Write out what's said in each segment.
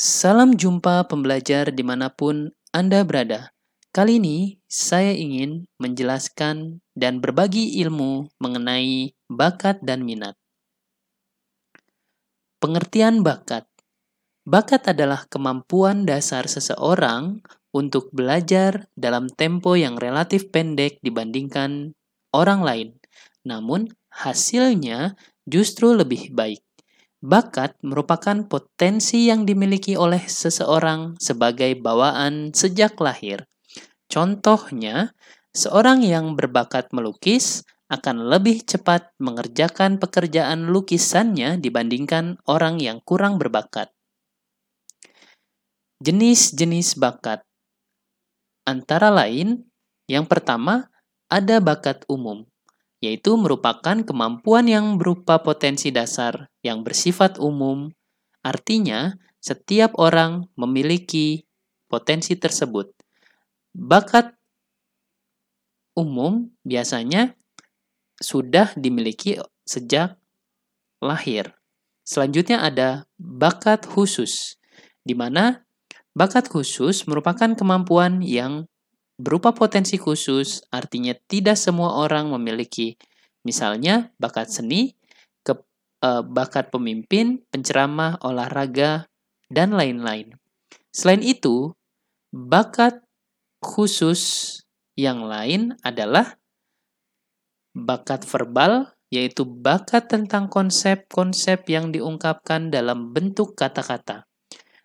Salam jumpa pembelajar di mana pun Anda berada. Kali ini saya ingin menjelaskan dan berbagi ilmu mengenai bakat dan minat. Pengertian bakat. Bakat adalah kemampuan dasar seseorang untuk belajar dalam tempo yang relatif pendek dibandingkan orang lain. Namun, hasilnya justru lebih baik. Bakat merupakan potensi yang dimiliki oleh seseorang sebagai bawaan sejak lahir. Contohnya, seorang yang berbakat melukis akan lebih cepat mengerjakan pekerjaan lukisannya dibandingkan orang yang kurang berbakat. Jenis-jenis bakat antara lain, yang pertama ada bakat umum yaitu merupakan kemampuan yang berupa potensi dasar yang bersifat umum. Artinya, setiap orang memiliki potensi tersebut. Bakat umum biasanya sudah dimiliki sejak lahir. Selanjutnya ada bakat khusus, di mana bakat khusus merupakan kemampuan yang berupa potensi khusus, artinya tidak semua orang memiliki misalnya bakat seni, ke, uh, bakat pemimpin, penceramah, olahraga, dan lain-lain. Selain itu, bakat khusus yang lain adalah bakat verbal, yaitu bakat tentang konsep-konsep yang diungkapkan dalam bentuk kata-kata.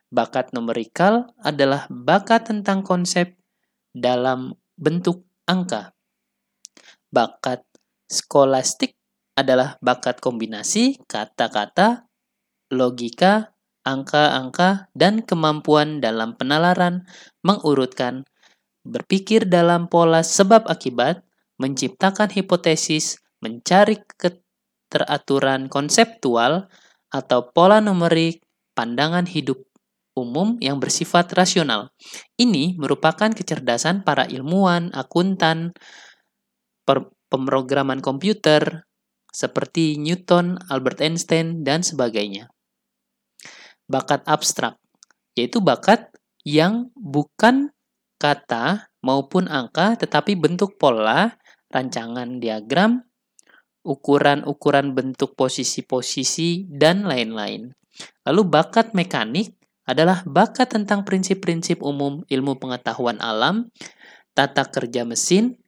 Bakat numerikal adalah bakat tentang konsep dalam bentuk angka. Bakat skolastik adalah bakat kombinasi kata-kata, logika, angka-angka, dan kemampuan dalam penalaran, mengurutkan, berpikir dalam pola sebab akibat, menciptakan hipotesis, mencari keteraturan konseptual, atau pola numerik pandangan hidup umum yang bersifat rasional. Ini merupakan kecerdasan para ilmuwan, akuntan, pemrograman komputer, seperti Newton, Albert Einstein, dan sebagainya. Bakat abstrak, yaitu bakat yang bukan kata maupun angka, tetapi bentuk pola, rancangan diagram, ukuran-ukuran bentuk posisi-posisi, dan lain-lain. Lalu bakat mekanik adalah bakat tentang prinsip-prinsip umum ilmu pengetahuan alam, tata kerja mesin,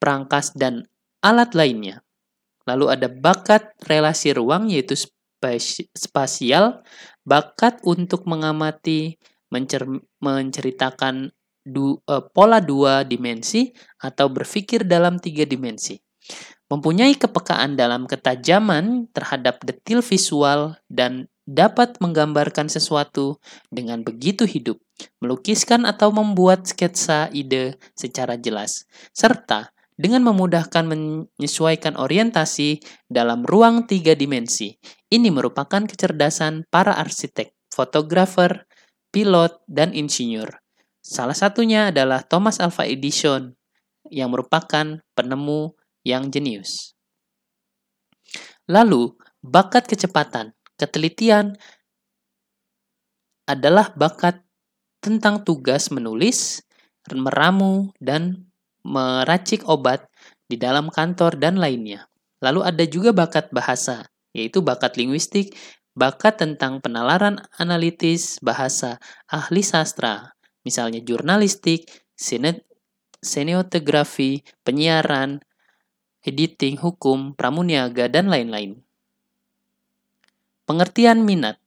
perangkas, dan alat lainnya. Lalu ada bakat relasi ruang yaitu spasial, bakat untuk mengamati, mencer menceritakan du uh, pola dua dimensi atau berpikir dalam tiga dimensi. Mempunyai kepekaan dalam ketajaman terhadap detil visual dan dapat menggambarkan sesuatu dengan begitu hidup, melukiskan atau membuat sketsa ide secara jelas, serta dengan memudahkan menyesuaikan orientasi dalam ruang tiga dimensi. Ini merupakan kecerdasan para arsitek, fotografer, pilot, dan insinyur. Salah satunya adalah Thomas Alva Edison yang merupakan penemu yang jenius. Lalu, bakat kecepatan Ketelitian adalah bakat tentang tugas menulis, meramu, dan meracik obat di dalam kantor dan lainnya. Lalu ada juga bakat bahasa, yaitu bakat linguistik, bakat tentang penalaran analitis bahasa ahli sastra, misalnya jurnalistik, seniotografi, penyiaran, editing, hukum, pramuniaga, dan lain-lain. Pengertian minat.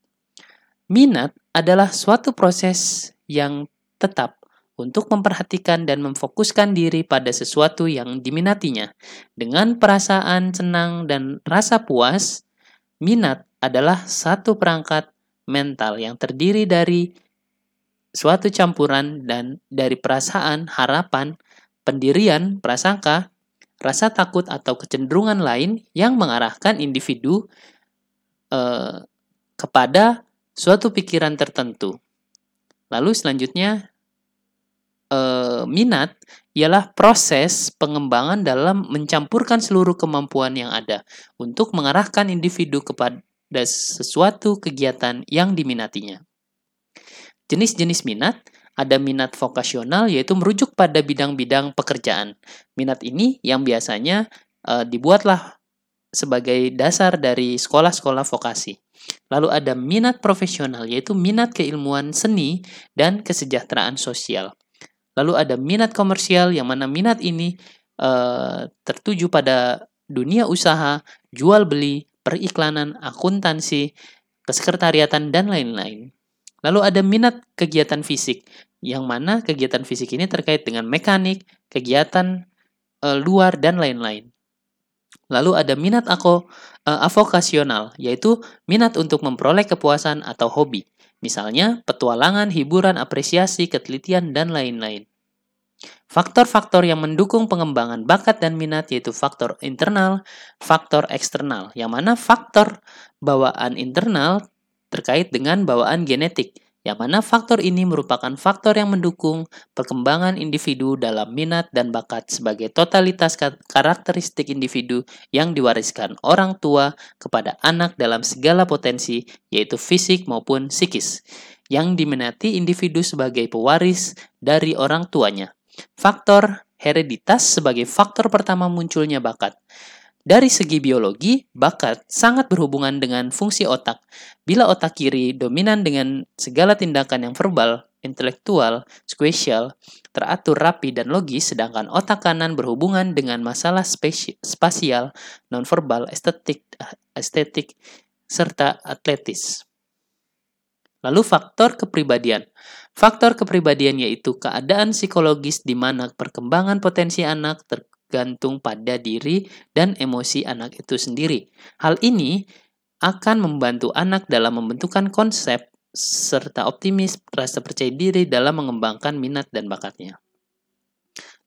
Minat adalah suatu proses yang tetap untuk memperhatikan dan memfokuskan diri pada sesuatu yang diminatinya. Dengan perasaan senang dan rasa puas, minat adalah satu perangkat mental yang terdiri dari suatu campuran dan dari perasaan, harapan, pendirian, prasangka, rasa takut atau kecenderungan lain yang mengarahkan individu eh, kepada suatu pikiran tertentu. Lalu selanjutnya eh, minat ialah proses pengembangan dalam mencampurkan seluruh kemampuan yang ada untuk mengarahkan individu kepada sesuatu kegiatan yang diminatinya. Jenis-jenis minat ada minat vokasional yaitu merujuk pada bidang-bidang pekerjaan. Minat ini yang biasanya uh, dibuatlah sebagai dasar dari sekolah-sekolah vokasi. Lalu ada minat profesional yaitu minat keilmuan seni dan kesejahteraan sosial. Lalu ada minat komersial yang mana minat ini uh, tertuju pada dunia usaha, jual beli, periklanan, akuntansi, kesekretariatan dan lain-lain. Lalu ada minat kegiatan fisik, yang mana kegiatan fisik ini terkait dengan mekanik, kegiatan e, luar, dan lain-lain. Lalu ada minat aku e, avokasional, yaitu minat untuk memperoleh kepuasan atau hobi. Misalnya, petualangan, hiburan, apresiasi, ketelitian, dan lain-lain. Faktor-faktor yang mendukung pengembangan bakat dan minat yaitu faktor internal, faktor eksternal. Yang mana faktor bawaan internal terkait dengan bawaan genetik, yang mana faktor ini merupakan faktor yang mendukung perkembangan individu dalam minat dan bakat sebagai totalitas karakteristik individu yang diwariskan orang tua kepada anak dalam segala potensi, yaitu fisik maupun psikis, yang diminati individu sebagai pewaris dari orang tuanya. Faktor hereditas sebagai faktor pertama munculnya bakat. Dari segi biologi, bakat sangat berhubungan dengan fungsi otak. Bila otak kiri dominan dengan segala tindakan yang verbal, intelektual, spesial, teratur rapi dan logis, sedangkan otak kanan berhubungan dengan masalah spasial, nonverbal, estetik, estetik, serta atletis. Lalu faktor kepribadian. Faktor kepribadian yaitu keadaan psikologis di mana perkembangan potensi anak tergantung pada diri dan emosi anak itu sendiri. Hal ini akan membantu anak dalam membentukkan konsep serta optimis rasa percaya diri dalam mengembangkan minat dan bakatnya.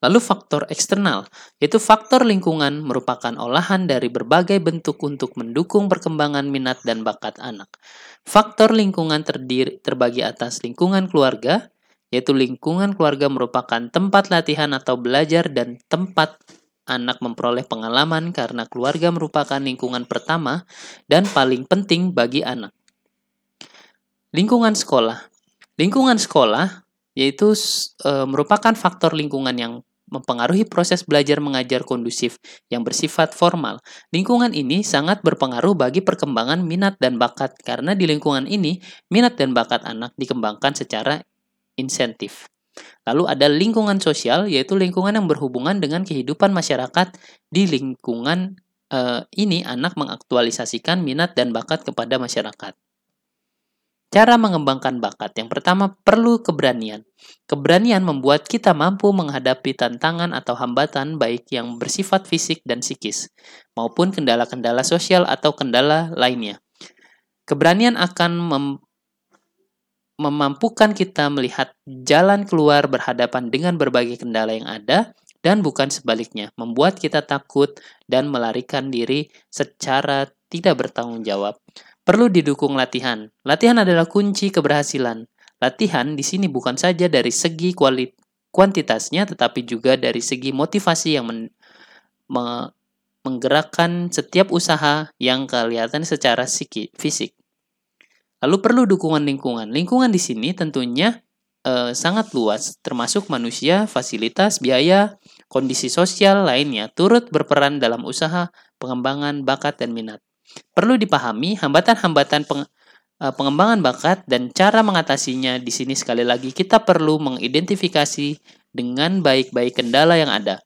Lalu faktor eksternal, yaitu faktor lingkungan merupakan olahan dari berbagai bentuk untuk mendukung perkembangan minat dan bakat anak. Faktor lingkungan terdiri terbagi atas lingkungan keluarga, yaitu lingkungan keluarga merupakan tempat latihan atau belajar dan tempat anak memperoleh pengalaman karena keluarga merupakan lingkungan pertama dan paling penting bagi anak. Lingkungan sekolah. Lingkungan sekolah yaitu e, merupakan faktor lingkungan yang mempengaruhi proses belajar mengajar kondusif yang bersifat formal. Lingkungan ini sangat berpengaruh bagi perkembangan minat dan bakat karena di lingkungan ini minat dan bakat anak dikembangkan secara insentif. Lalu ada lingkungan sosial yaitu lingkungan yang berhubungan dengan kehidupan masyarakat. Di lingkungan uh, ini anak mengaktualisasikan minat dan bakat kepada masyarakat. Cara mengembangkan bakat yang pertama perlu keberanian. Keberanian membuat kita mampu menghadapi tantangan atau hambatan baik yang bersifat fisik dan psikis, maupun kendala-kendala sosial atau kendala lainnya. Keberanian akan memampukan kita melihat jalan keluar berhadapan dengan berbagai kendala yang ada dan bukan sebaliknya, membuat kita takut dan melarikan diri secara tidak bertanggung jawab. Perlu didukung latihan. Latihan adalah kunci keberhasilan. Latihan di sini bukan saja dari segi kuantitasnya, tetapi juga dari segi motivasi yang men me menggerakkan setiap usaha yang kelihatan secara fisik. Lalu perlu dukungan lingkungan. Lingkungan di sini tentunya e, sangat luas, termasuk manusia, fasilitas, biaya, kondisi sosial lainnya turut berperan dalam usaha pengembangan bakat dan minat. Perlu dipahami hambatan-hambatan peng, uh, pengembangan bakat dan cara mengatasinya di sini sekali lagi kita perlu mengidentifikasi dengan baik-baik kendala yang ada.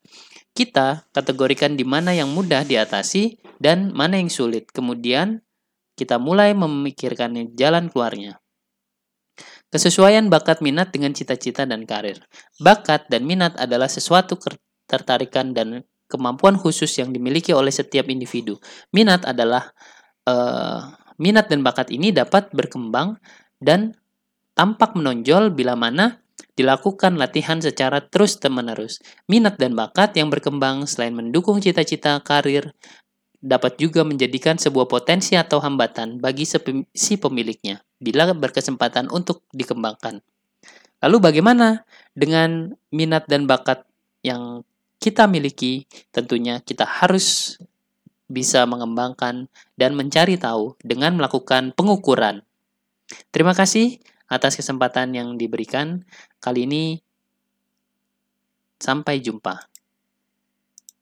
Kita kategorikan di mana yang mudah diatasi dan mana yang sulit. Kemudian kita mulai memikirkan jalan keluarnya. Kesesuaian bakat minat dengan cita-cita dan karir. Bakat dan minat adalah sesuatu ketertarikan dan kemampuan khusus yang dimiliki oleh setiap individu. Minat adalah uh, minat dan bakat ini dapat berkembang dan tampak menonjol bila mana dilakukan latihan secara terus-menerus. Minat dan bakat yang berkembang selain mendukung cita-cita karir dapat juga menjadikan sebuah potensi atau hambatan bagi si pemiliknya bila berkesempatan untuk dikembangkan. Lalu bagaimana dengan minat dan bakat yang kita miliki, tentunya kita harus bisa mengembangkan dan mencari tahu dengan melakukan pengukuran. Terima kasih. atas kesempatan yang diberikan. Kali ini sampai jumpa.